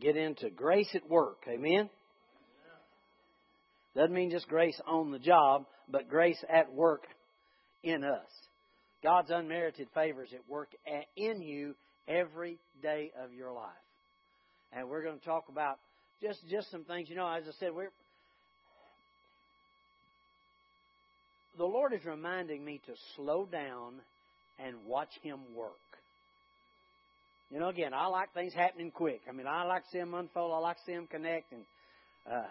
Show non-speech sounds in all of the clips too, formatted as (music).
get into grace at work. Amen? Doesn't mean just grace on the job, but grace at work in us. God's unmerited favors at work in you every day of your life. And we're going to talk about just just some things. You know, as I said, we're the Lord is reminding me to slow down and watch Him work. You know, again, I like things happening quick. I mean, I like to see them unfold. I like to see them connect. And uh,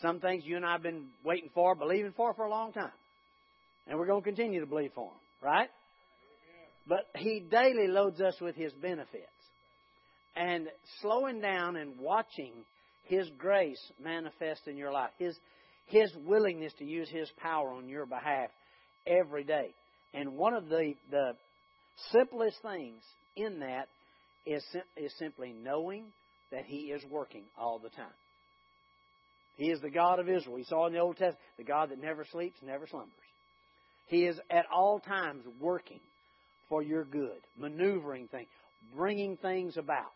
some things you and I have been waiting for, believing for for a long time. And we're going to continue to believe for them, right? But He daily loads us with His benefits. And slowing down and watching His grace manifest in your life, His, His willingness to use His power on your behalf every day. And one of the, the simplest things in that is, is simply knowing that He is working all the time. He is the God of Israel. We saw in the Old Testament, the God that never sleeps, never slumbers. He is at all times working for your good, maneuvering things, bringing things about.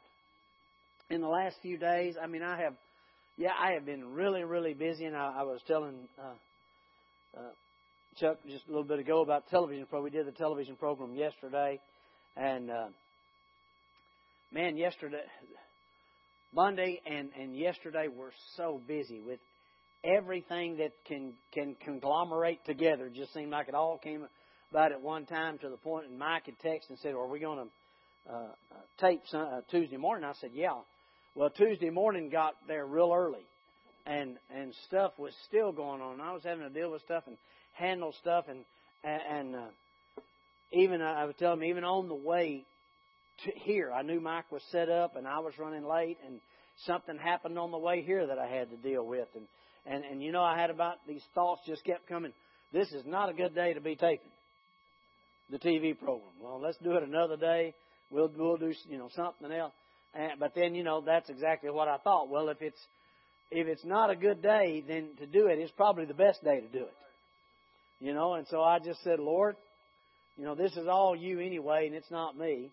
In the last few days, I mean, I have, yeah, I have been really, really busy, and I, I was telling uh, uh, Chuck just a little bit ago about television program. We did the television program yesterday, and uh, man, yesterday, Monday and and yesterday were so busy with everything that can can conglomerate together. It just seemed like it all came about at one time to the point, and Mike had texted and said, "Are we going to uh, tape some, uh, Tuesday morning?" I said, "Yeah." Well, Tuesday morning got there real early, and and stuff was still going on. I was having to deal with stuff and handle stuff, and and uh, even I was telling him, even on the way to here, I knew Mike was set up, and I was running late, and something happened on the way here that I had to deal with, and and and you know I had about these thoughts just kept coming. This is not a good day to be taping the TV program. Well, let's do it another day. We'll we'll do you know something else. And, but then you know that's exactly what I thought. Well, if it's if it's not a good day, then to do it is probably the best day to do it. You know, and so I just said, Lord, you know, this is all you anyway, and it's not me.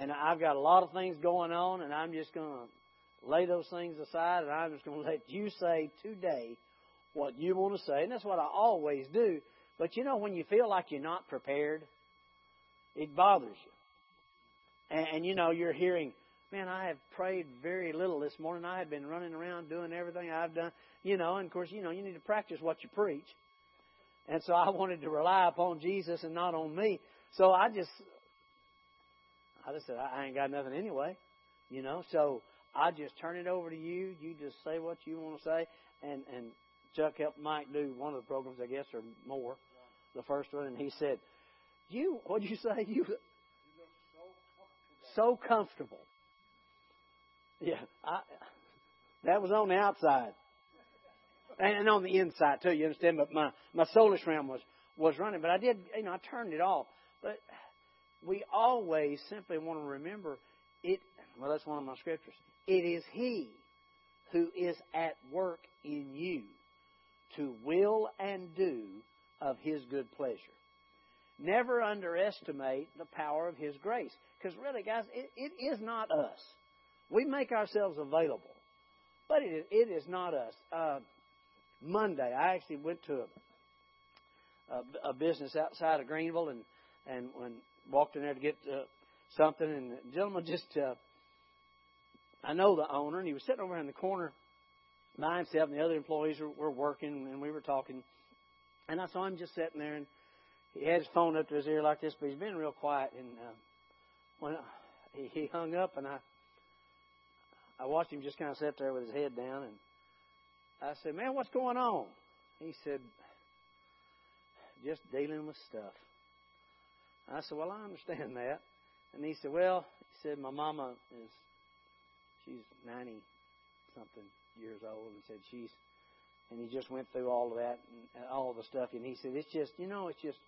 And I've got a lot of things going on, and I'm just going to lay those things aside, and I'm just going to let you say today what you want to say. And that's what I always do. But you know, when you feel like you're not prepared, it bothers you. And, and you know, you're hearing, man, I have prayed very little this morning. I have been running around doing everything I've done. You know, and of course, you know, you need to practice what you preach. And so I wanted to rely upon Jesus and not on me. So I just, I just said, I ain't got nothing anyway. You know, so I just turn it over to you. You just say what you want to say. And, and Chuck helped Mike do one of the programs, I guess, or more, the first one, and he said, "You, what did you say? You, you so comfortable. So comfortable. Yeah, I, that was on the outside, and on the inside too. You understand? But my my soulish realm was was running, but I did, you know, I turned it off. But we always simply want to remember it. Well, that's one of my scriptures. It is He who is at work in you to will and do of His good pleasure. Never underestimate the power of His grace. Because really, guys, it, it is not us. We make ourselves available, but it, it is not us. Uh, Monday, I actually went to a, a, a business outside of Greenville and and when walked in there to get uh, something, and the gentleman just, uh, I know the owner, and he was sitting over in the corner by himself, and the other employees were, were working, and we were talking. And I saw him just sitting there, and he had his phone up to his ear like this, but he's been real quiet. And uh, when he, he hung up, and I, I watched him just kind of sit there with his head down, and I said, "Man, what's going on?" He said, "Just dealing with stuff." I said, "Well, I understand that." And he said, "Well," he said, "My mama is, she's ninety something years old and said she's and he just went through all of that and all the stuff. And he said it's just you know it's just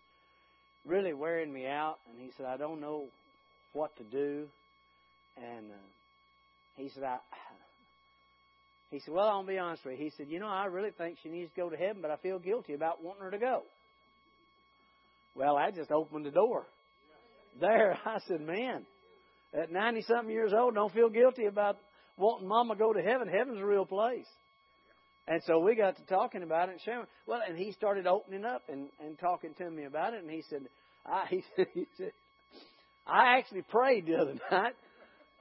really wearing me out. And he said I don't know what to do. And uh, he said I (sighs) he said well I'll be honest with you. He said you know I really think she needs to go to heaven but I feel guilty about wanting her to go well I just opened the door there (laughs) I said man at 90 something years old don't feel guilty about wanting Mama to go to heaven. Heaven's a real place. And so we got to talking about it and sharing. Well, and he started opening up and, and talking to me about it. And he said, I, (laughs) he said, he said, I actually prayed the other (laughs) night.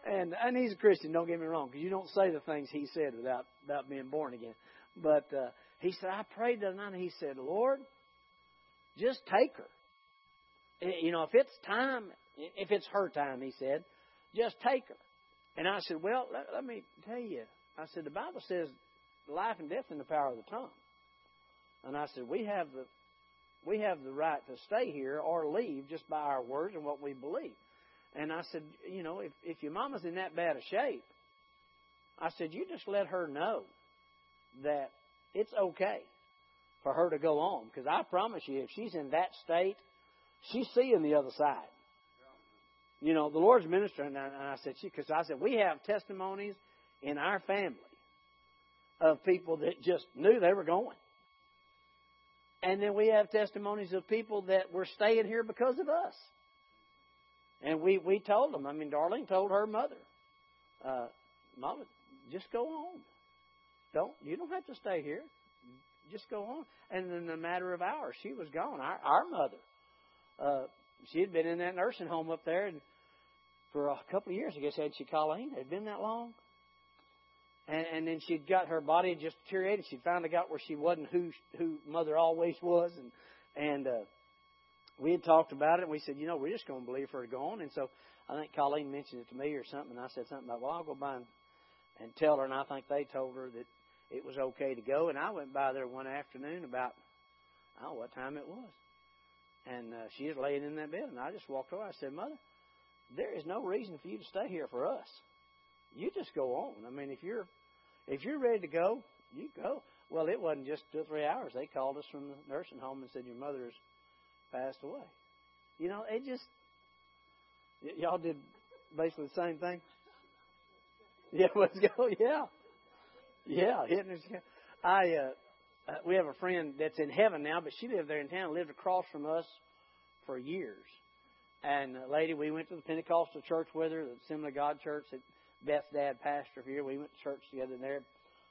And, and he's a Christian, don't get me wrong, because you don't say the things he said without, without being born again. But, uh, he said, I prayed the other night and he said, Lord, just take her. Eh, you know, if it's time, if it's her time, he said, just take her. And I said, well, let, let me tell you. I said, the Bible says life and death in the power of the tongue. And I said, we have the we have the right to stay here or leave just by our words and what we believe. And I said, you know, if if your mama's in that bad a shape, I said, you just let her know that it's okay for her to go on. Because I promise you, if she's in that state, she's seeing the other side. You know, the Lord's ministering, and I said, she because I said, we have testimonies in our family of people that just knew they were going. And then we have testimonies of people that were staying here because of us. And we, we told them, I mean, Darlene told her mother, uh, Mama, just go on. Don't, you don't have to stay here. Just go on. And in a matter of hours, she was gone. Our, our mother, uh, she had been in that nursing home up there and for a couple of years, I guess, had she Colleen? Had been that long? And, and then she'd got her body just deteriorated. She'd finally got where she wasn't who who mother always was, and and uh, we had talked about it. and We said, you know, we're just going to believe her to go on. And so I think Colleen mentioned it to me or something. And I said something about, well, I'll go by and, and tell her. And I think they told her that it was okay to go. And I went by there one afternoon about I don't know what time it was, and uh, she was laying in that bed. And I just walked over. I said, Mother, there is no reason for you to stay here for us. You just go on. I mean, if you're if you're ready to go, you go. Well, it wasn't just two or three hours. They called us from the nursing home and said your mother's passed away. You know, it just y- y'all did basically the same thing. (laughs) Yeah, let's go. (laughs) Yeah, yeah. I uh, uh, we have a friend that's in heaven now, but she lived there in town, lived across from us for years. And a lady, we went to the Pentecostal church with her, the Assembly of God church that Beth's dad pastor here. We went to church together there.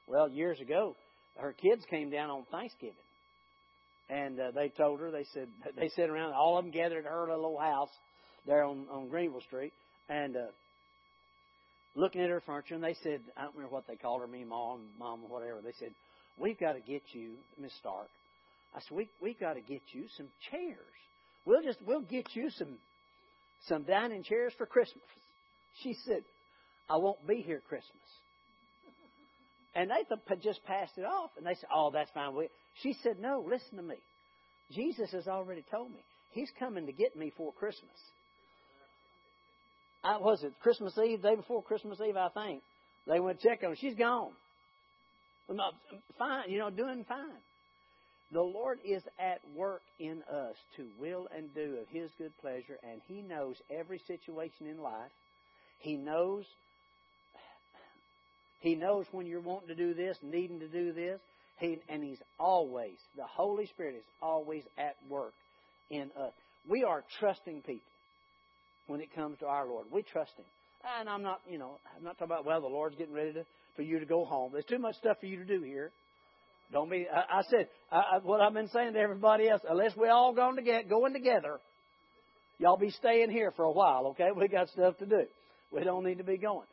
Well, years ago, her kids came down on Thanksgiving. And uh, they told her, they said, (laughs) they sat around, all of them gathered at her little house there on, on Greenville Street. And uh, looking at her furniture, and they said, I don't remember what they called her, me, mom, mom, whatever. They said, we've got to get you, Miss Stark. I said, we, we've got to get you some chairs. We'll just, we'll get you some some dining chairs for Christmas. She said, I won't be here Christmas. And they just passed it off, and they said, "Oh, that's fine." She said, "No, listen to me. Jesus has already told me He's coming to get me for Christmas." I was it Christmas Eve, day before Christmas Eve, I think. They went check on. She's gone. Fine, you know, doing fine. The Lord is at work in us to will and do of His good pleasure, and He knows every situation in life. He knows He knows when you're wanting to do this, needing to do this. He, and He's always, the Holy Spirit is always at work in us. We are trusting people when it comes to our Lord. We trust Him. And I'm not, you know, I'm not talking about, well, the Lord's getting ready to, for you to go home. There's too much stuff for you to do here. Don't be. I, I said I, what I've been saying to everybody else. Unless we all going together, going together, y'all be staying here for a while. Okay, we got stuff to do. We don't need to be going.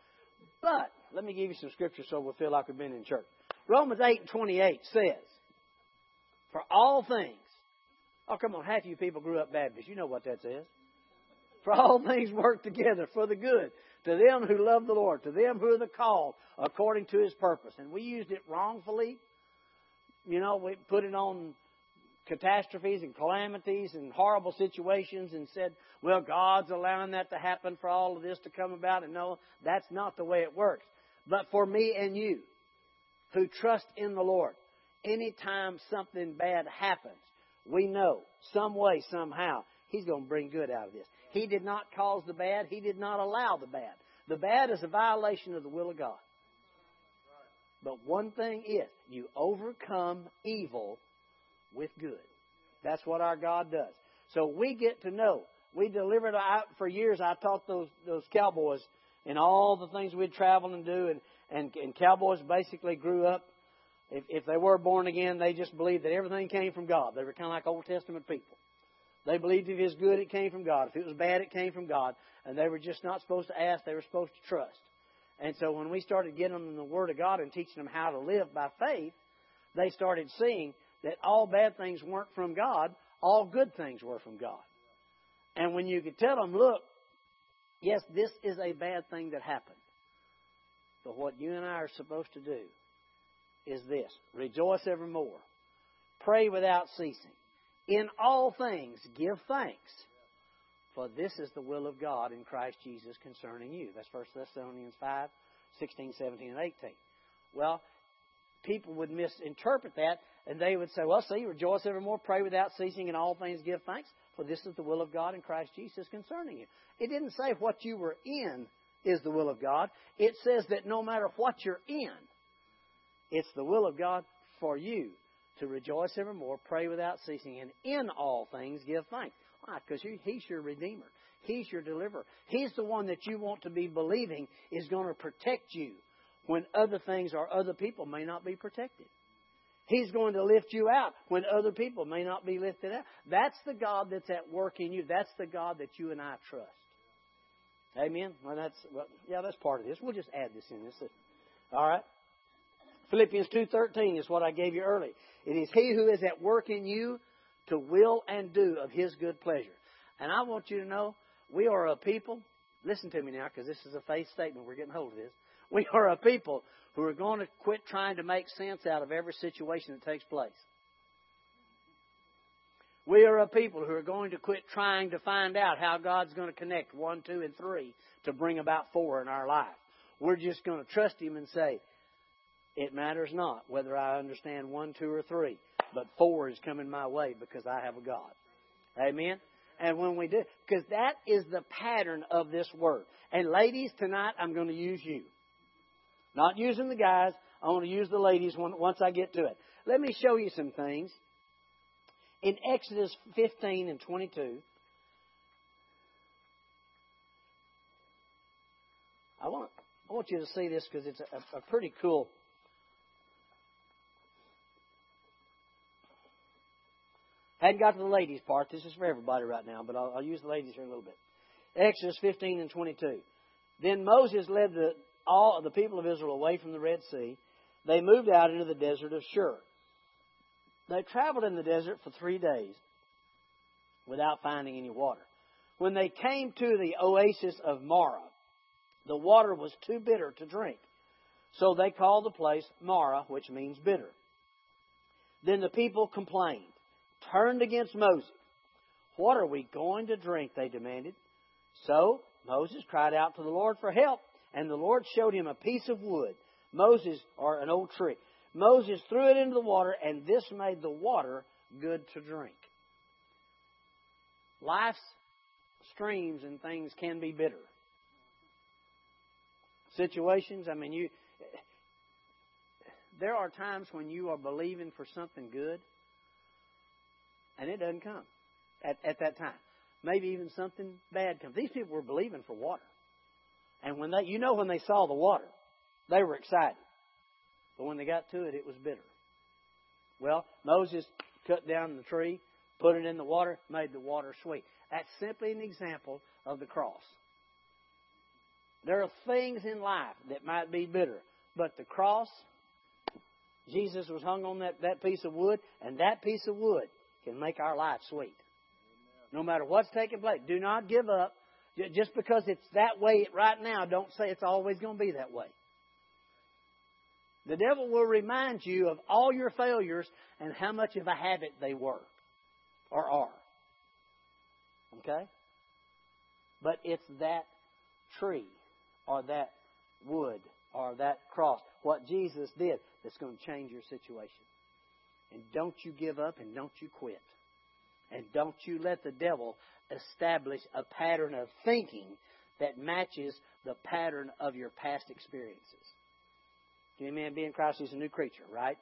But let me give you some scripture so we'll feel like we've been in church. Romans eight and twenty eight says, "For all things." Oh, come on, half of you people grew up Baptist. You know what that says. For all things work together for the good to them who love the Lord, to them who are the called according to His purpose. And we used it wrongfully you know, we put it on catastrophes and calamities and horrible situations and said, well, God's allowing that to happen for all of this to come about. And no, that's not the way it works. But for me and you who trust in the Lord, anytime something bad happens, we know some way, somehow, He's going to bring good out of this. He did not cause the bad. He did not allow the bad. The bad is a violation of the will of God. But one thing is, you overcome evil with good. That's what our God does. So we get to know. We delivered out for years. I taught those those cowboys and all the things we'd travel and do, and, and, and cowboys basically grew up. If, if they were born again, they just believed that everything came from God. They were kind of like Old Testament people. They believed if it was good, it came from God. If it was bad, it came from God. And they were just not supposed to ask, they were supposed to trust. And so when we started getting them the Word of God and teaching them how to live by faith, they started seeing that all bad things weren't from God, all good things were from God. And when you could tell them, look, yes, this is a bad thing that happened. But what you and I are supposed to do is this rejoice evermore, pray without ceasing. In all things, give thanks. For this is the will of God in Christ Jesus concerning you. That's 1 Thessalonians 5, 16, 17, and 18. Well, people would misinterpret that and they would say, well, see, rejoice evermore, pray without ceasing, in all things give thanks, for this is the will of God in Christ Jesus concerning you. It didn't say what you were in is the will of God. It says that no matter what you're in, it's the will of God for you to rejoice evermore, pray without ceasing, and in all things give thanks. Why? Because He's your Redeemer. He's your deliverer. He's the one that you want to be believing is going to protect you when other things or other people may not be protected. He's going to lift you out when other people may not be lifted out. That's the God that's at work in you. That's the God that you and I trust. Amen. Well, that's well, yeah, that's part of this. We'll just add this in. This, all right. Philippians two thirteen is what I gave you early. It is He who is at work in you to will and do of His good pleasure. And I want you to know we are a people. Listen to me now, because this is a faith statement. We're getting hold of this. We (laughs) are a people who are going to quit trying to make sense out of every situation that takes place. We are a people who are going to quit trying to find out how God's going to connect one, two, and three to bring about four in our life. We're just going to trust Him and say, it matters not whether I understand one, two, or three, but four is coming my way because I have a God. Amen? And when we do, because that is the pattern of this word. And ladies, tonight I'm going to use you. Not using the guys. I want to use the ladies once I get to it. Let me show you some things. In Exodus 15 and 22, I want, I want you to see this because it's a, a pretty cool. Hadn't got to the ladies part. This is for everybody right now, but I'll, I'll use the ladies here in a little bit. Exodus 15 and 22. Then Moses led the all the people of Israel away from the Red Sea, they moved out into the desert of Shur. They traveled in the desert for three days without finding any water. When they came to the oasis of Marah, the water was too bitter to drink. So they called the place Marah, which means bitter. Then the people complained, turned against Moses. What are we going to drink? They demanded. So Moses cried out to the Lord for help, and the Lord showed him a piece of wood, Moses, or an old tree. Moses threw it into the water, and this made the water good to drink. Life's streams and things can be bitter. Situations, I mean, you. There are times when you are believing for something good, and it doesn't come at, at that time. Maybe even something bad comes. These people were believing for water. And when they, you know, when they saw the water, they were excited. But when they got to it, it was bitter. Well, Moses cut down the tree, put it in the water, made the water sweet. That's simply an example of the cross. There are things in life that might be bitter, but the cross, Jesus was hung on that, that piece of wood, and that piece of wood can make our life sweet. No matter what's taking place, do not give up. Just because it's that way right now, don't say it's always going to be that way. The devil will remind you of all your failures and how much of a habit they were or are. Okay? But it's that tree or that wood or that cross, what Jesus did, that's going to change your situation. And don't you give up and don't you quit. And don't you let the devil establish a pattern of thinking that matches the pattern of your past experiences. Do you Amen. Being Christ is a new creature, right?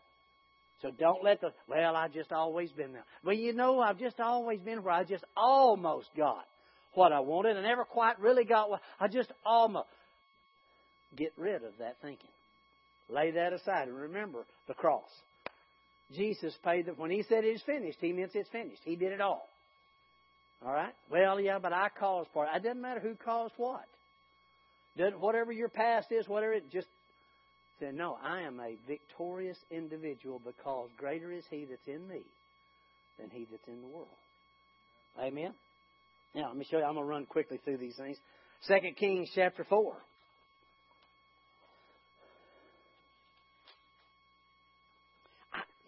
So don't let the, well, I've just always been there. Well, you know, I've just always been where I just almost got what I wanted. I never quite really got what I just almost. get rid of that thinking. Lay that aside and remember the cross. Jesus paid the, when he said it's finished, he meant it's finished. He did it all. All right? Well, yeah, but I caused part. It doesn't matter who caused what. Doesn't, Whatever your past is, whatever it just said, no, I am a victorious individual because greater is he that's in me than he that's in the world. Amen? Now, let me show you. I'm going to run quickly through these things. Second Kings chapter 4.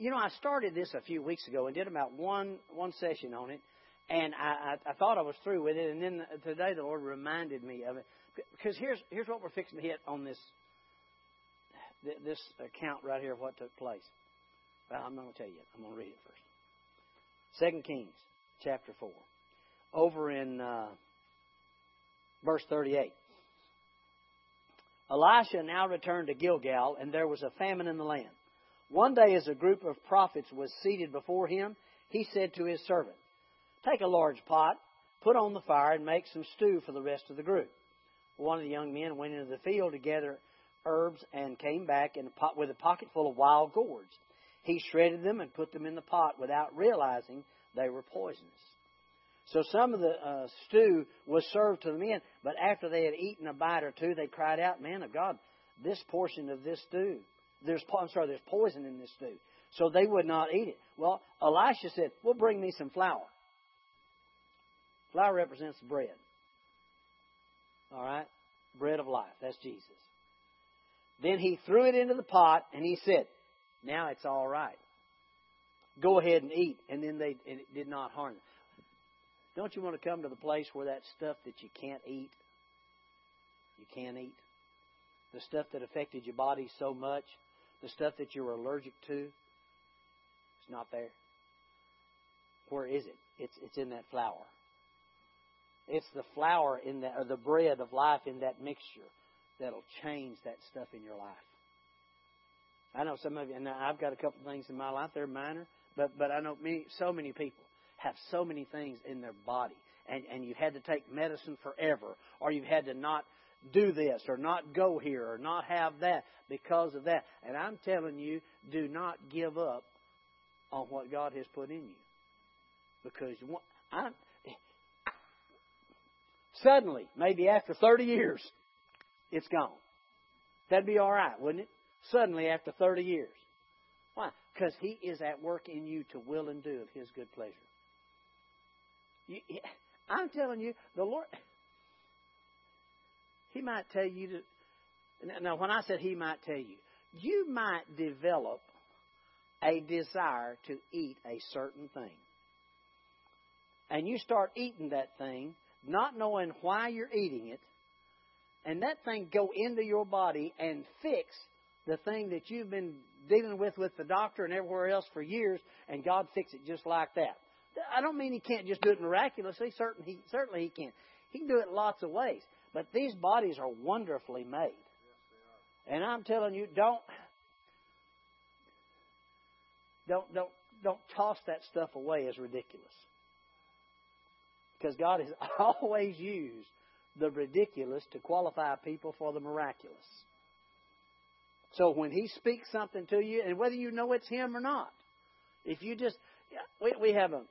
You know, I started this a few weeks ago and did about one one session on it, and I, I, I thought I was through with it, and then today the Lord reminded me of it because here's here's what we're fixing to hit on this this account right here of what took place. Well, I'm not going to tell you. I'm going to read it first. Second Kings chapter four, over in uh, verse thirty-eight. Elisha now returned to Gilgal, and there was a famine in the land. One day, as a group of prophets was seated before him, he said to his servant, Take a large pot, put on the fire, and make some stew for the rest of the group. One of the young men went into the field to gather herbs and came back in a pot with a pocket full of wild gourds. He shredded them and put them in the pot without realizing they were poisonous. So some of the uh, stew was served to the men, but after they had eaten a bite or two, they cried out, Man of God, this portion of this stew there's I'm sorry, there's poison in this stew. So they would not eat it. Well, Elisha said, Well, bring me some flour. Flour represents bread. All right? Bread of life. That's Jesus. Then he threw it into the pot and he said, Now it's all right. Go ahead and eat. And then they and it did not harm them. Don't you want to come to the place where that stuff that you can't eat, you can't eat? The stuff that affected your body so much the stuff that you're allergic to, it's not there. Where is it? It's it's in that flour. It's the flour in that or the bread of life in that mixture that'll change that stuff in your life. I know some of you, and I've got a couple of things in my life. They're minor, but but I know many, so many people have so many things in their body, and and you've had to take medicine forever, or you've had to not do this or not go here or not have that because of that. And I'm telling you, do not give up on what God has put in you. Because I, suddenly, maybe after 30 years, it's gone. That'd be all right, wouldn't it? Suddenly, after 30 years. Why? Because He is at work in you to will and do of His good pleasure. You, I'm telling you, the Lord. He might tell you to. Now, when I said he might tell you, you might develop a desire to eat a certain thing. And you start eating that thing, not knowing why you're eating it, and that thing go into your body and fix the thing that you've been dealing with with the doctor and everywhere else for years, and God fix it just like that. I don't mean He can't just do it miraculously. Certainly, certainly He can. He can do it lots of ways. But these bodies are wonderfully made. And I'm telling you, don't don't don't don't toss that stuff away as ridiculous. Because God has (laughs) always used the ridiculous to qualify people for the miraculous. So when He speaks something to you, and whether you know it's Him or not, if you just, we, we have a,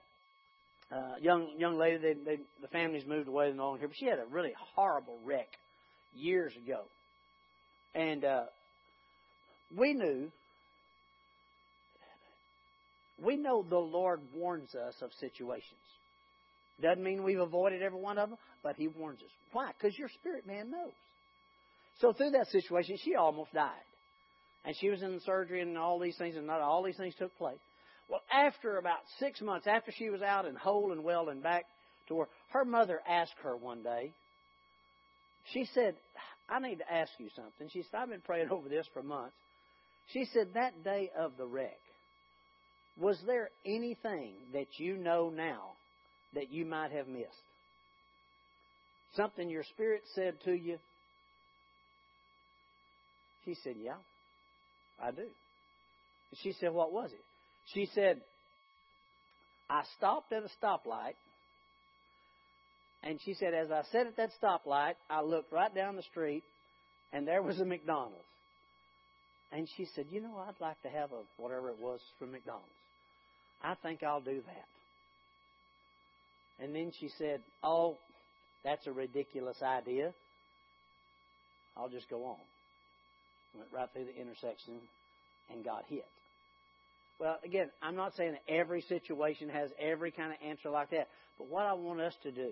uh, young young lady. They, they, the family's moved away no longer here, but she had a really horrible wreck years ago, and uh, we knew. We know the Lord warns us of situations. Doesn't mean we've avoided every one of them, but He warns us. Why? Because your spirit man knows. So through that situation, she almost died, and she was in surgery and all these things, and not all these things took place. Well, after about six months, after she was out and whole and well and back to where her mother asked her one day, she said, I need to ask you something. She said, I've been praying over this for months. She said, that day of the wreck, was there anything that you know now that you might have missed? Something your spirit said to you? She said, Yeah, I do. She said, What was it? She said, I stopped at a stoplight, and she said, as I sat at that stoplight, I looked right down the street, and there was a McDonald's. And she said, You know, I'd like to have a whatever it was from McDonald's. I think I'll do that. And then she said, Oh, that's a ridiculous idea. I'll just go on. Went right through the intersection and got hit. Well, again, I'm not saying that every situation has every kind of answer like that. But what I want us to do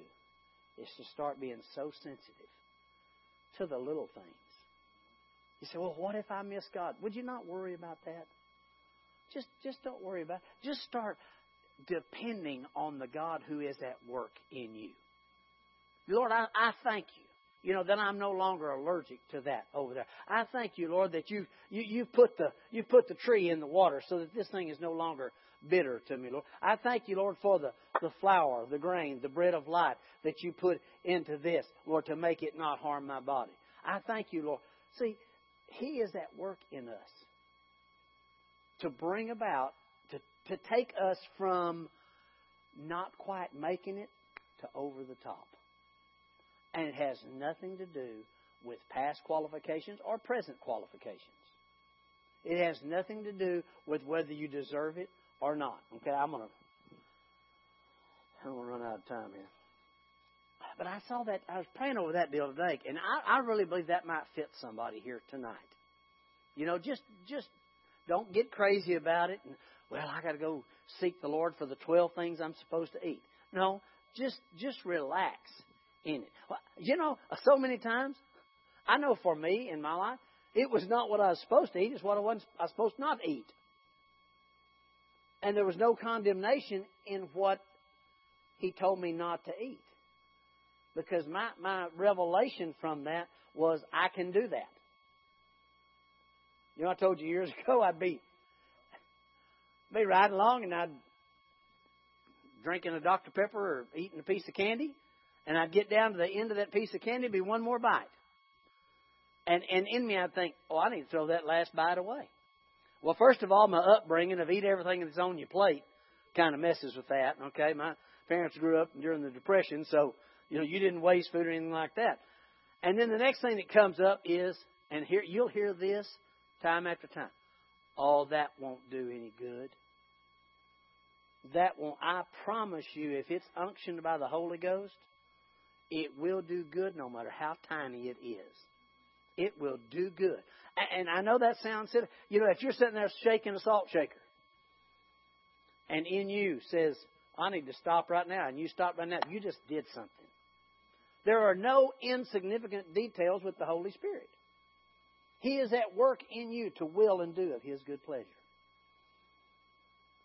is to start being so sensitive to the little things. You say, well, what if I miss God? Would you not worry about that? Just, just don't worry about it. Just start depending on the God who is at work in you. Lord, I, I thank you. You know, then I'm no longer allergic to that over there. I thank you, Lord, that you, you, you put the, you put the tree in the water so that this thing is no longer bitter to me, Lord. I thank you, Lord, for the, the flour, the grain, the bread of life that you put into this, Lord, to make it not harm my body. I thank you, Lord. See, He is at work in us to bring about, to, to take us from not quite making it to over the top. And it has nothing to do with past qualifications or present qualifications. It has nothing to do with whether you deserve it or not. Okay, I'm gonna I'm gonna run out of time here. But I saw that I was praying over that deal today, and I, I really believe that might fit somebody here tonight. You know, just just don't get crazy about it and well, I gotta go seek the Lord for the twelve things I'm supposed to eat. No, just just relax in it. You know, so many times, I know for me in my life, it was not what I was supposed to eat, it's what I wasn't I was supposed not to eat. And there was no condemnation in what he told me not to eat. Because my, my revelation from that was I can do that. You know, I told you years (laughs) ago I'd be be riding along and I'd drinking a Dr. Pepper or eating a piece of candy, and I'd get down to the end of that piece of candy, be one more bite. And and in me I'd think, oh, I need to throw that last bite away. Well, first of all, my upbringing of eat everything that's on your plate kind of messes with that. Okay, my parents grew up during the Depression, so you know you didn't waste food or anything like that. And then the next thing that comes up is, and here you'll hear this time after time. All that won't do any good. That won't. I promise you, if it's unctioned by the Holy Ghost, it will do good no matter how tiny it is. It will do good. And I know that sounds silly. You know, if you're sitting there shaking a salt shaker, and in you says, I need to stop right now, and you stop right now, you just did something. There are no insignificant details with the Holy Spirit. He is at work in you to will and do of His good pleasure.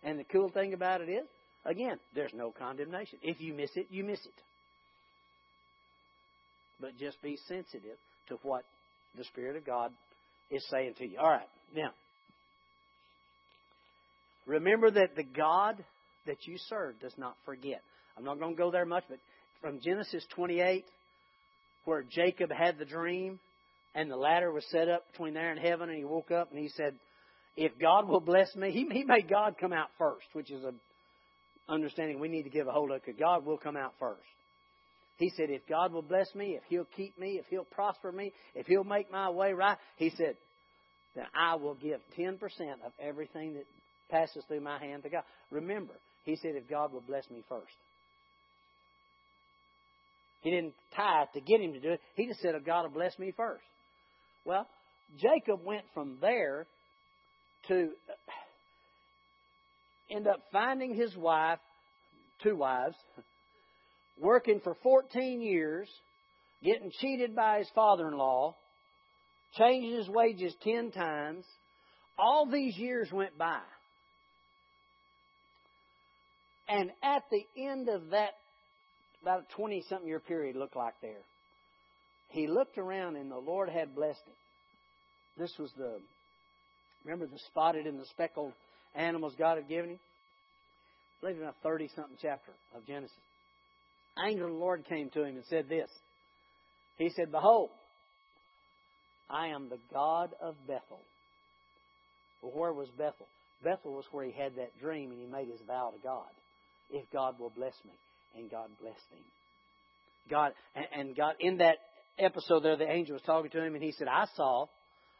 And the cool thing about it is, again, there's no condemnation. If you miss it, you miss it but just be sensitive to what the Spirit of God is saying to you. All right, now, remember that the God that you serve does not forget. I'm not going to go there much, but from Genesis 28, where Jacob had the dream and the ladder was set up between there and heaven, and he woke up and he said, If God will bless me, he, he made God come out first, which is a understanding we need to give a hold of because God will come out first. He said, if God will bless me, if He'll keep me, if He'll prosper me, if He'll make my way right, He said, then I will give 10% of everything that passes through my hand to God. Remember, He said, if God will bless me first. He didn't it to get him to do it. He just said, if God will bless me first. Well, Jacob went from there to uh, end up finding his wife, two wives, working for 14 years, getting cheated by his father in law, changing his wages 10 times. All these years went by. And at the end of that, about a 20 something year period, looked like there, he looked around and the Lord had blessed him. This was the, remember the spotted and the speckled animals God had given him? I believe in a 30 something chapter of Genesis angel of the Lord came to him and said this. He said, Behold, I am the God of Bethel. Well, where was Bethel? Bethel was where he had that dream and he made his vow to God. If God will bless me. And God blessed him. God, and God, in that episode there, the angel was talking to him, and he said, I saw,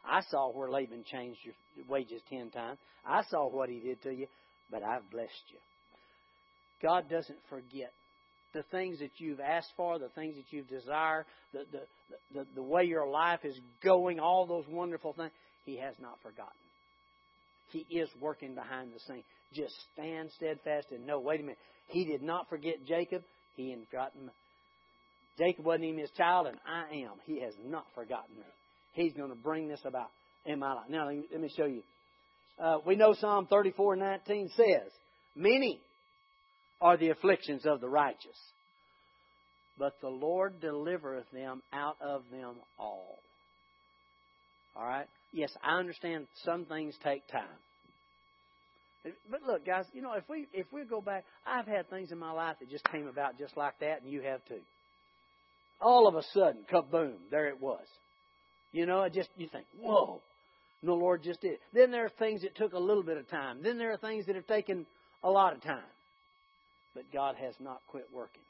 I saw where Laban changed your wages ten times. I saw what he did to you, but I've blessed you. God doesn't forget the things that you've asked for, the things that you desire, the, the, the, the way your life is going, all those wonderful things. He has not forgotten. He is working behind the scenes. Just stand steadfast and know, wait a minute, he did not forget Jacob. He had forgotten Jacob wasn't even his child, and I am. He has not forgotten me. He's going to bring this about in my life. Now, let me show you. Uh, we know Psalm 34:19 says, Many are the afflictions of the righteous, but the Lord delivereth them out of them all. All right? Yes, I understand some things take time. But look, guys, you know, if we if we go back, I've had things in my life that just came about just like that, and you have too. All of a sudden, kaboom, there it was. You know, it just you think, whoa, and the Lord just did. Then there are things that took a little bit of time. Then there are things that have taken a lot of time. But God has not quit working.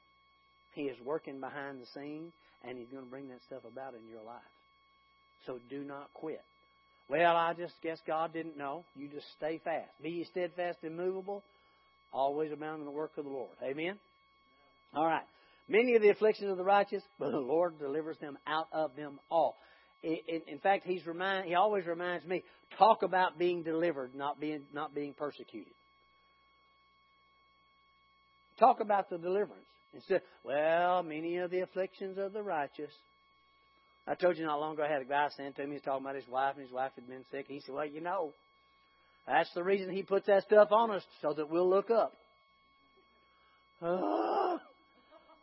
He is working behind the scenes, and He's going to bring that stuff about in your life. So do not quit. Well, I just guess God didn't know. You just stay fast. Be ye steadfast, and immovable, always abounding in the work of the Lord. Amen? All right. Many of the afflictions of the righteous, (laughs) but the Lord delivers them out of them all. In, fact, he's remind, he always reminds me, talk about being delivered, not being, not being persecuted. Talk about the deliverance. Instead, well, many of the afflictions of the righteous. I told you not long ago I had a guy sent to me, he was talking about his wife, and his wife had been sick. He said, Well, you know, that's the reason he puts that stuff on us, so that we'll look up. Uh,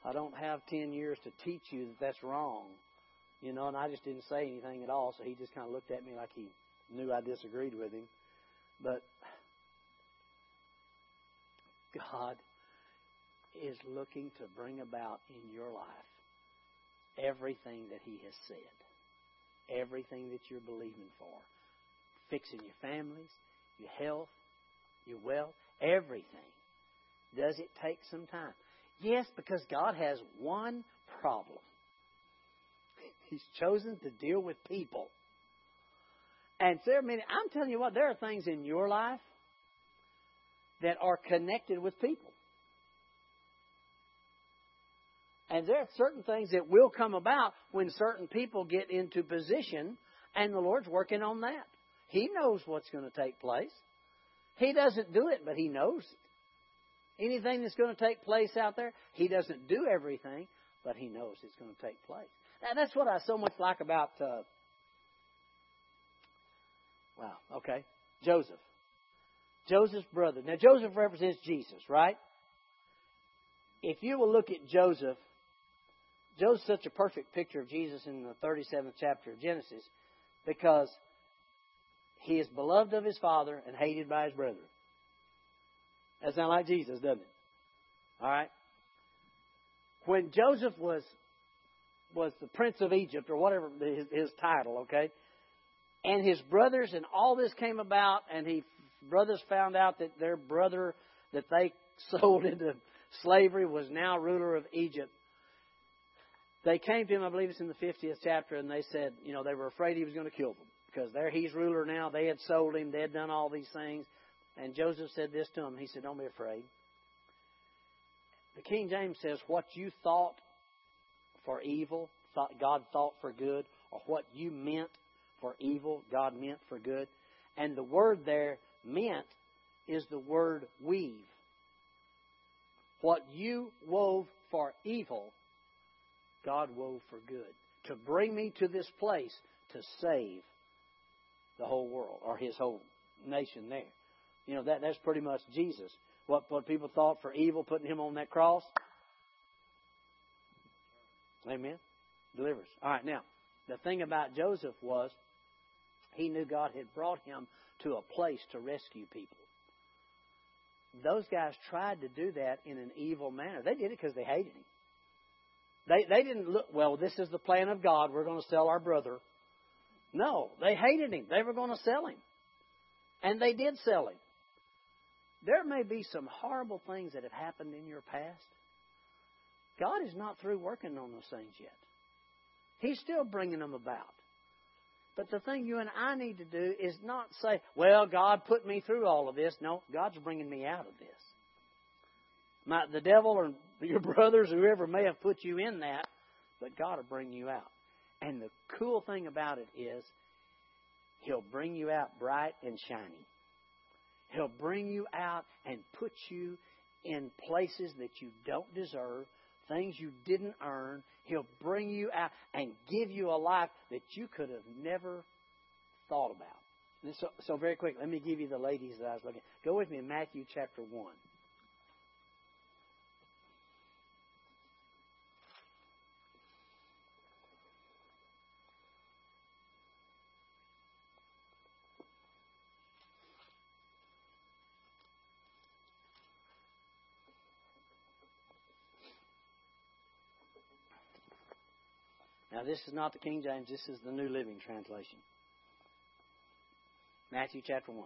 I don't have 10 years to teach you that that's wrong. You know, and I just didn't say anything at all, so he just kind of looked at me like he knew I disagreed with him. But God is looking to bring about in your life everything that He has said, everything that you're believing for, fixing your families, your health, your wealth, everything. Does it take some time? Yes, because God has one problem. He's chosen to deal with people. And there are many, I'm telling you what, there are things in your life that are connected with people. And there are certain things that will come about when certain people get into position, and the Lord's working on that. He knows what's going to take place. He doesn't do it, but He knows it. Anything that's going to take place out there, He doesn't do everything, but He knows it's going to take place. And that's what I so much like about, uh, wow, okay, Joseph. Joseph's brother. Now, Joseph represents Jesus, right? If you will look at Joseph, Joseph's such a perfect picture of Jesus in the 37th chapter of Genesis because he is beloved of his father and hated by his brethren. That sounds like Jesus, doesn't it? All right. When Joseph was was the prince of Egypt or whatever his, his title, okay, and his brothers and all this came about, and he brothers found out that their brother that they (laughs) sold into slavery was now ruler of Egypt. They came to him, I believe it's in the 50th chapter, and they said, you know, they were afraid he was going to kill them because there he's ruler now. They had sold him, they had done all these things. And Joseph said this to him. He said, Don't be afraid. The King James says, What you thought for evil, thought God thought for good, or what you meant for evil, God meant for good. And the word there, meant, is the word weave. What you wove for evil, God wove for good. To bring me to this place to save the whole world, or his whole nation there. You know, that, that's pretty much Jesus. What, what people thought for evil, putting him on that cross. Amen. Delivers. All right, now, the thing about Joseph was he knew God had brought him to a place to rescue people. Those guys tried to do that in an evil manner. They did it because they hated him. They, they didn't look, well, this is the plan of God. We're going to sell our brother. No, they hated him. They were going to sell him. And they did sell him. There may be some horrible things that have happened in your past. God is not through working on those things yet. He's still bringing them about. But the thing you and I need to do is not say, well, God put me through all of this. No, God's bringing me out of this. My, the devil or your (laughs) brothers, whoever may have put you in that, but God will bring you out. And the cool thing about it is, He'll bring you out bright and shiny. He'll bring you out and put you in places that you don't deserve, things you didn't earn. He'll bring you out and give you a life that you could have never thought about. So, so very quick, let me give you the ladies that I was looking at. Go with me in Matthew chapter 1. Now, this is not the King James, this is the New Living Translation. Matthew chapter 1.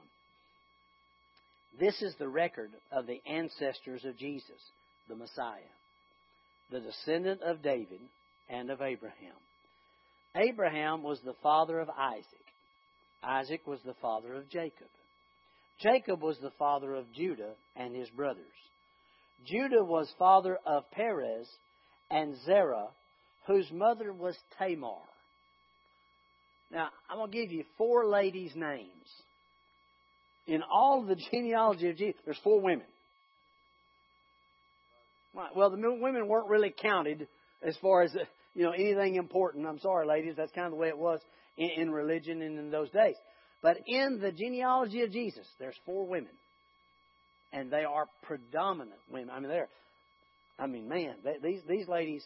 This is the record of the ancestors of Jesus, the Messiah, the descendant of David and of Abraham. Abraham was the father of Isaac. Isaac was the father of Jacob. Jacob was the father of Judah and his brothers. Judah was father of Perez and Zerah whose mother was Tamar. Now, I'm going to give you four ladies' names. In all the (laughs) genealogy of Jesus, there's four women. Well, the women weren't really counted as far as you know anything important. I'm sorry, ladies, that's kind of the way it was in, in religion and in those days. But in the genealogy of Jesus, there's four women, and they are predominant women. I mean, they're, I mean, man, they, these these ladies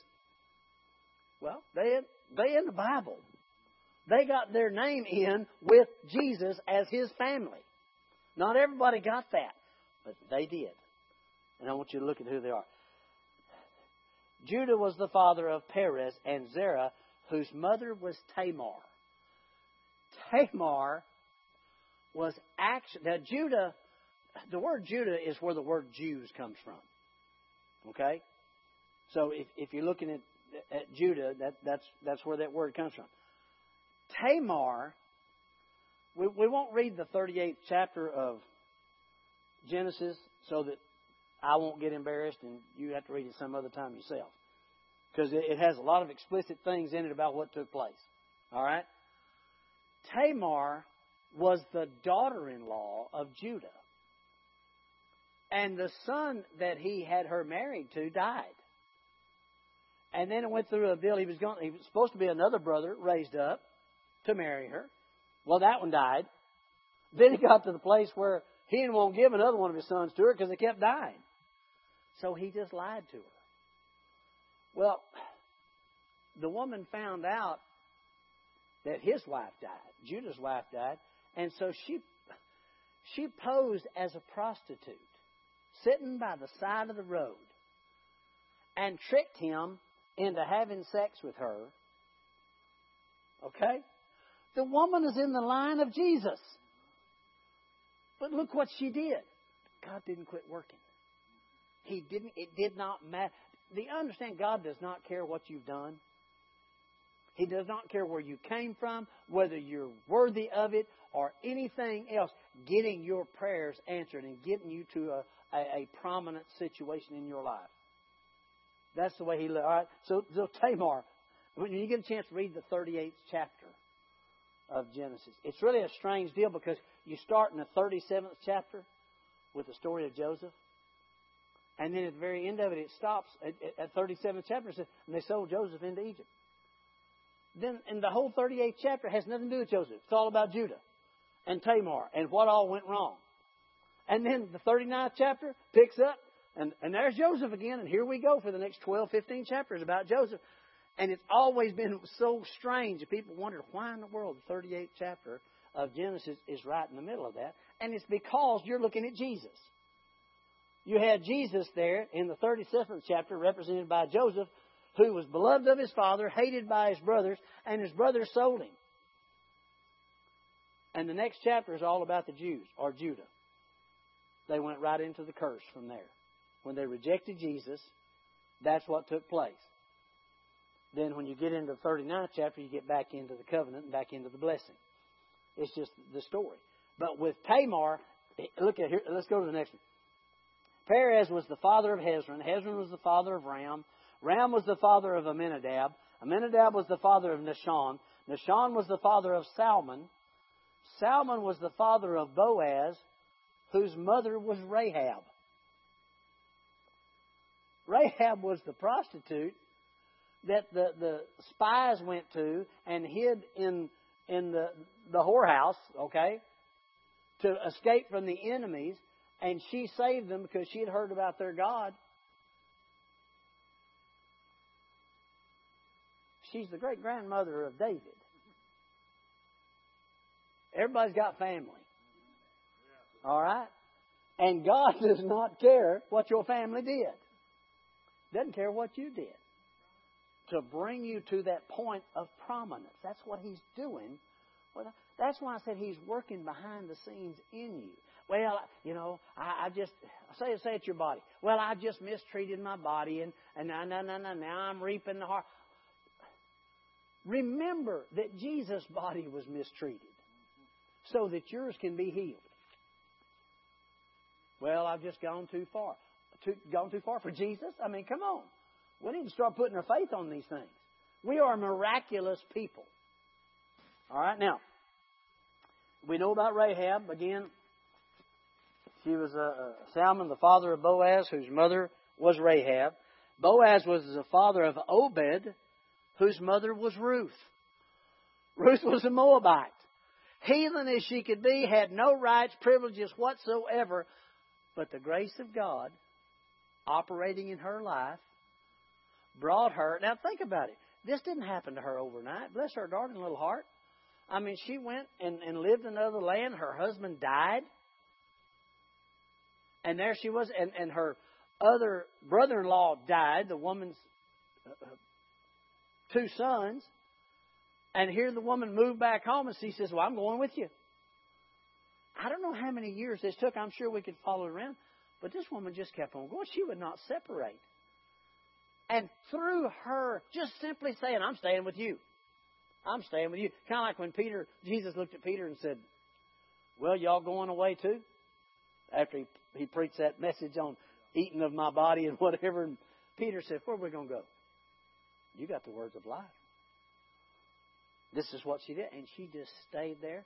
well, they they in the Bible. They got their name in with Jesus as his family. Not everybody got that, but they did. And I want you to look at who they are. Judah was the father of Perez and Zerah, whose mother was Tamar. Tamar was actually now Judah. The word Judah is where the word Jews comes from. Okay, so if if you're looking at at Judah, that, that's, that's where that word comes from. Tamar, we, we won't read the 38th chapter of Genesis so that I won't get embarrassed and you have to read it some other time yourself. Because it, it has a lot of explicit things in it about what took place. All right? Tamar was the daughter in law of Judah. And the son that he had her married to died. And then it went through a bill. He was going. He was supposed to be another brother raised up to marry her. Well, that one died. Then he got to the place where he didn't want to give another one of his sons to her because they kept dying. So he just lied to her. Well, the woman found out that his wife died. Judah's wife died, and so she she posed as a prostitute, sitting by the side of the road, and tricked him into having sex with her. Okay? The woman is in the line of Jesus. But look what she did. God didn't quit working. He didn't, it did not matter. Do you understand God does not care what you've done? He does not care where you came from, whether you're worthy of it or anything else. Getting your prayers answered and getting you to a, a, a prominent situation in your life. That's the way he lived. All right. So, so Tamar, when you get a chance to read the 38th chapter of Genesis, it's really a strange deal because you start in the 37th chapter with the story of Joseph. And then at the very end of it, it stops at, at 37th chapter. Says, and they sold Joseph into Egypt. Then, and the whole 38th chapter has nothing to do with Joseph. It's all about Judah and Tamar and what all went wrong. And then the 39th chapter picks up and, and there's Joseph again, and here we go for the next 12, 15 chapters about Joseph. And it's always been so strange. People wonder why in the world the 38th chapter of Genesis is right in the middle of that. And it's because you're looking at Jesus. You had Jesus there in the 37th chapter, represented by Joseph, who was beloved of his father, hated by his brothers, and his brothers sold him. And the next chapter is all about the Jews, or Judah. They went right into the curse from there when they rejected Jesus, that's what took place. then when you get into the 39th chapter, you get back into the covenant and back into the blessing. It's just the story. But with Tamar, look at here. Let's go to the next one. Perez was the father of Hezron. Hezron was the father of Ram. Ram was the father of Amminadab. Amminadab was the father of Nahshon. Nahshon was the father of Salmon. Salmon was the father of Boaz, whose mother was Rahab. Rahab was the prostitute that the, the spies went to and hid in in the the whorehouse, okay, to escape from the enemies, and she saved them because she had heard about their God. She's the great grandmother of David. Everybody's got family. All right? And God (laughs) does not care what your family did. Doesn't care what you did. To bring you to that point of prominence. That's what He's doing. That's why I said He's working behind the scenes in you. Well, you know, I, I just say say it's your body. Well, I just mistreated my body, and and now now now now now I'm reaping the heart. Remember that Jesus' body was mistreated, so that yours can be healed. Well, I've just gone too far too, gone too far for Jesus? I mean, come on. We need to start putting our faith on these things. We are miraculous people. All right, now, we know about Rahab. Again, she was a, Salmon, the father of Boaz, whose mother was Rahab. Boaz was the father of Obed, whose mother was Ruth. Ruth was a Moabite. Heathen as she could be, had no rights, privileges whatsoever, but the grace of God operating in her life brought her. Now think about it. This didn't happen to her overnight. Bless her darling little heart. I mean, she went and, and lived in another land. Her husband died. And there she was. And, and her other brother in law died, the woman's uh, two sons. And here the woman moved back home and she says, Well, I'm going with you. I don't know how many years this took. I'm sure we could follow it around. But this woman just kept on going. She would not separate. And through her just simply saying, I'm staying with you. I'm staying with you. Kind of like when Peter, Jesus looked at Peter and said, Well, y'all going away too? After he, he preached that message on eating of my body and (laughs) whatever. And Peter said, Where are we going to go? You got the words of life. This is what she did. And she just stayed there.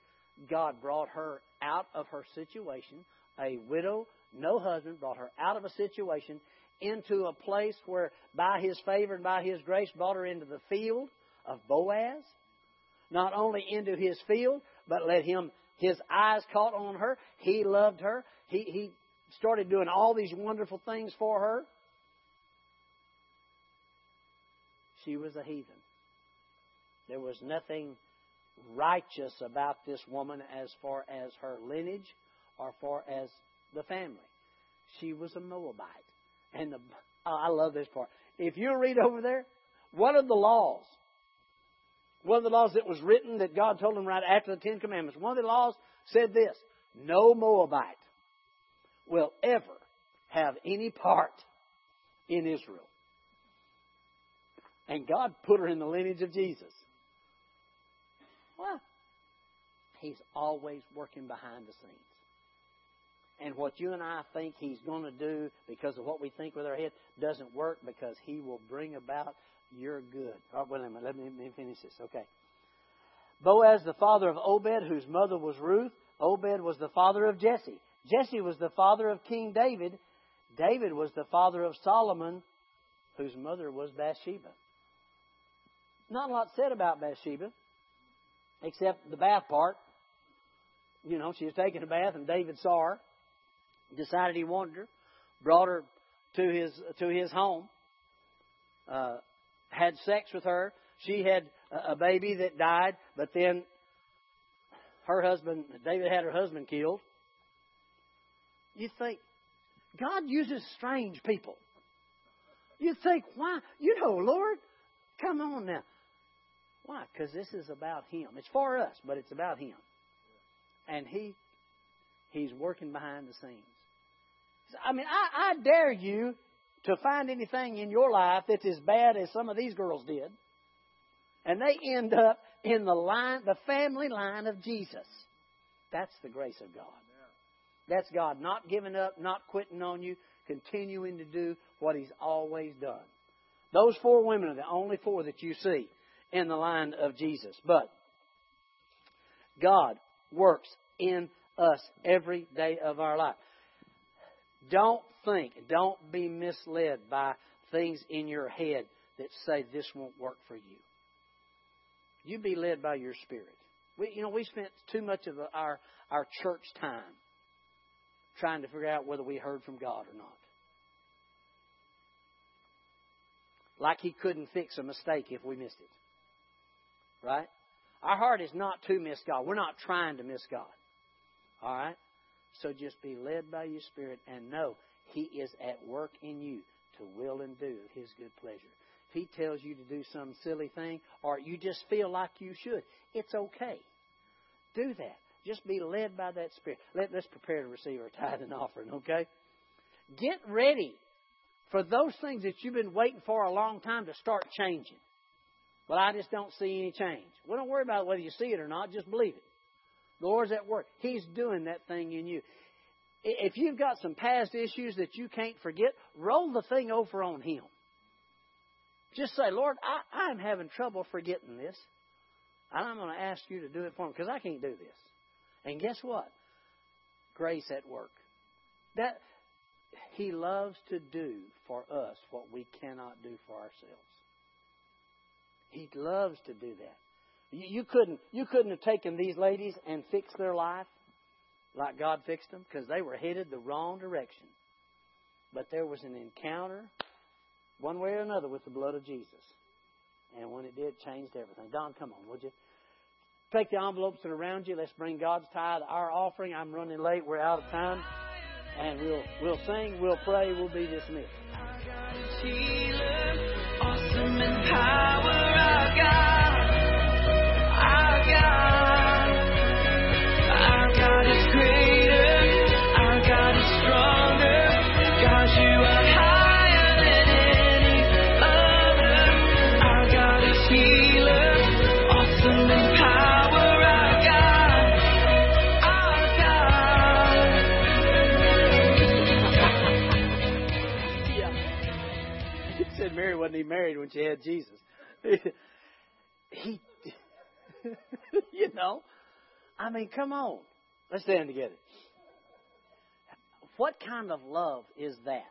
God brought her out of her situation, a widow no husband, brought her out of a situation into a place where, by his favor and by his grace, brought her into the field of Boaz. Not only into his field, but let him, his eyes caught on her. He loved her. He, he started doing all these wonderful things for her. She was a heathen. There was nothing righteous about this woman as far as her lineage or far as the family. She was a Moabite. And the, oh, I love this part. If you read over there, one of the laws, one of the laws that was written that God told them right after the Ten Commandments, one of the laws said this No Moabite will ever have any part in Israel. And God put her in the lineage of Jesus. Well, He's always working behind the scenes and what you and I think He's going to do because of what we think with our head doesn't work because He will bring about your good. Right, wait a minute. Let me, let me finish this. Okay. Boaz, the father of Obed, whose mother was Ruth. Obed was the father of Jesse. Jesse was the father of King David. David was the father of Solomon, whose mother was Bathsheba. Not a lot said about Bathsheba, except the bath part. You know, she was taking a bath and David saw her decided he wanted her, brought her to his to his home, uh, had sex with her. She had a baby that died, but then her husband, David, had her husband killed. You think God uses strange people. You think, why? You know, Lord, come on now. Why? Because this is about Him. It's for us, but it's about Him. And He, He's working behind the scenes. I mean, I, I dare you to find anything in your life that's as bad as some of these girls did. And they end up in the line, the family line of Jesus. That's the grace of God. That's God not giving up, not quitting on you, continuing to do what He's always done. Those four women are the only four that you see in the line of Jesus. But God works in us every day of our life. Don't think, don't be misled by things in your head that say this won't work for you. You be led by your spirit. We, you know, we spent too much of our, our church time trying to figure out whether we heard from God or not. Like He couldn't fix a mistake if we missed it. Right? Our heart is not to miss God. We're not trying to miss God. All right? So just be led by your Spirit and know He is at work in you to will and do His good pleasure. If He tells you to do some silly thing or you just feel like you should, it's okay. Do that. Just be led by that Spirit. Let, let's prepare to receive our (laughs) tithe and offering, okay? Get ready for those things that you've been waiting for a long time to start changing. But I just don't see any change. Well, don't worry about whether you see it or not. Just believe it. The Lord's at work. He's doing that thing in you. If you've got some past issues that you can't forget, roll the thing over on Him. Just say, Lord, I, I'm having trouble forgetting this. And I'm going to ask you to do it for me because I can't do this. And guess what? Grace at work. That He loves to do for us what we cannot do for ourselves. He loves to do that. You, you couldn't you couldn't have taken these ladies and fixed their life like God fixed them because they were headed the wrong direction. But there was an encounter, one way or another, with the blood of Jesus. And when it did, changed everything. Don, come on, would you? Take the envelopes that are around you. Let's bring God's tithe, our offering. I'm running late. We're out of time. And we'll we'll sing, we'll pray, we'll be dismissed. Wasn't married when she had Jesus? (laughs) he, (laughs) you know, I mean, come on. Let's stand together. What kind of love is that?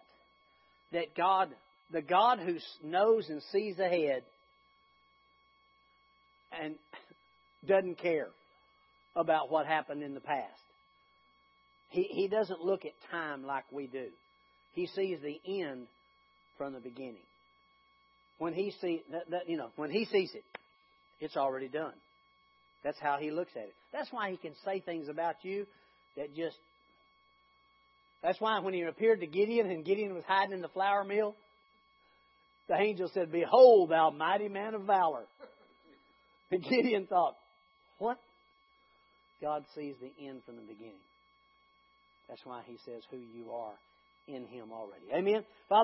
That God, the God who knows and sees ahead and (laughs) doesn't care about what happened in the past. He, he doesn't look at time like we do. He sees the end from the beginning. When he see that, that you know, when he sees it, it's already done. That's how he looks at it. That's why he can say things about you that just. That's why when he appeared to Gideon and Gideon was hiding in the flour mill, the angel said, Behold, thou mighty man of valor. (laughs) And Gideon thought, What? God sees the end from the beginning. That's why he says who you are in him already. Amen. Father,